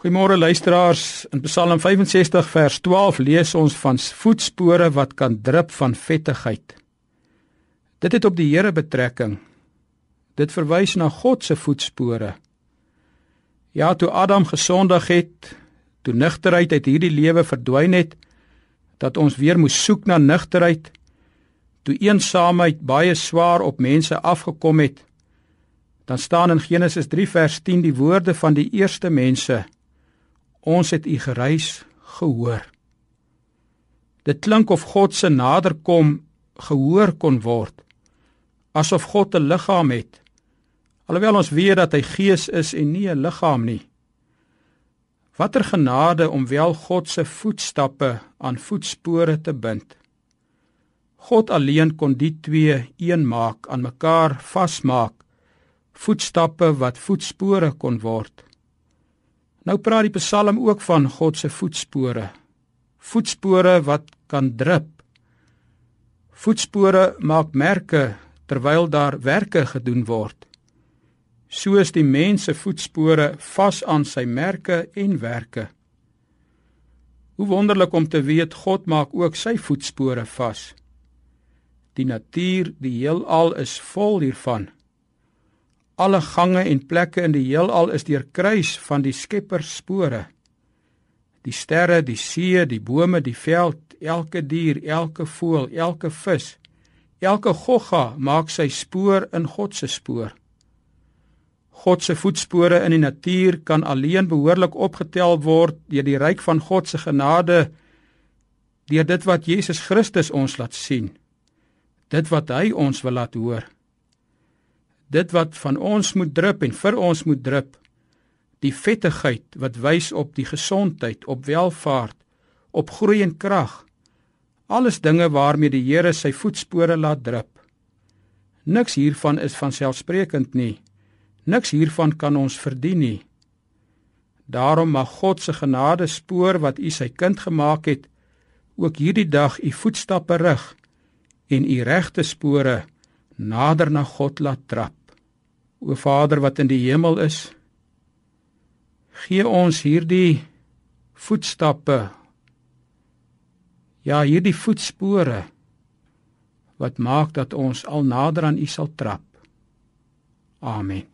Goeiemôre luisteraars. In Psalm 65 vers 12 lees ons van voetspore wat kan drup van vettigheid. Dit het op die Here betrekking. Dit verwys na God se voetspore. Ja, toe Adam gesondig het, toe nugterheid uit hierdie lewe verdwyn het, dat ons weer moes soek na nugterheid, toe eensaamheid baie swaar op mense afgekom het, dan staan in Genesis 3 vers 10 die woorde van die eerste mense Ons het u gereis gehoor. Dit klink of God se naderkom gehoor kon word asof God 'n liggaam het. Alhoewel ons weet dat hy gees is en nie 'n liggaam nie. Watter genade om wel God se voetstappe aan voetspore te bind. God alleen kon die twee een maak, aan mekaar vasmaak. Voetstappe wat voetspore kon word. Nou praat die Psalm ook van God se voetspore. Voetspore wat kan drup. Voetspore maak merke terwyl daar werke gedoen word. Soos die mens se voetspore vas aan sy merke en werke. Hoe wonderlik om te weet God maak ook sy voetspore vas. Die natuur, die heelal is vol hiervan. Alle gange en plekke in die heelal is deurkruis van die Skepper spore. Die sterre, die see, die bome, die veld, elke dier, elke voël, elke vis, elke gogga maak sy spoor in God se spoor. God se voetspore in die natuur kan alleen behoorlik opgetel word deur die ryk van God se genade deur dit wat Jesus Christus ons laat sien. Dit wat hy ons wil laat hoor dit wat van ons moet drup en vir ons moet drup. Die vettigheid wat wys op die gesondheid op welfaart op groei en krag. Alles dinge waarmee die Here sy voetspore laat drup. Niks hiervan is van selfsprekend nie. Niks hiervan kan ons verdien nie. Daarom mag God se genade spoor wat u sy kind gemaak het ook hierdie dag u voetstappe rig en u regte spore nader na God laat trap O Vader wat in die hemel is, gee ons hierdie voetstappe. Ja, hierdie voetspore wat maak dat ons al nader aan U sal trap. Amen.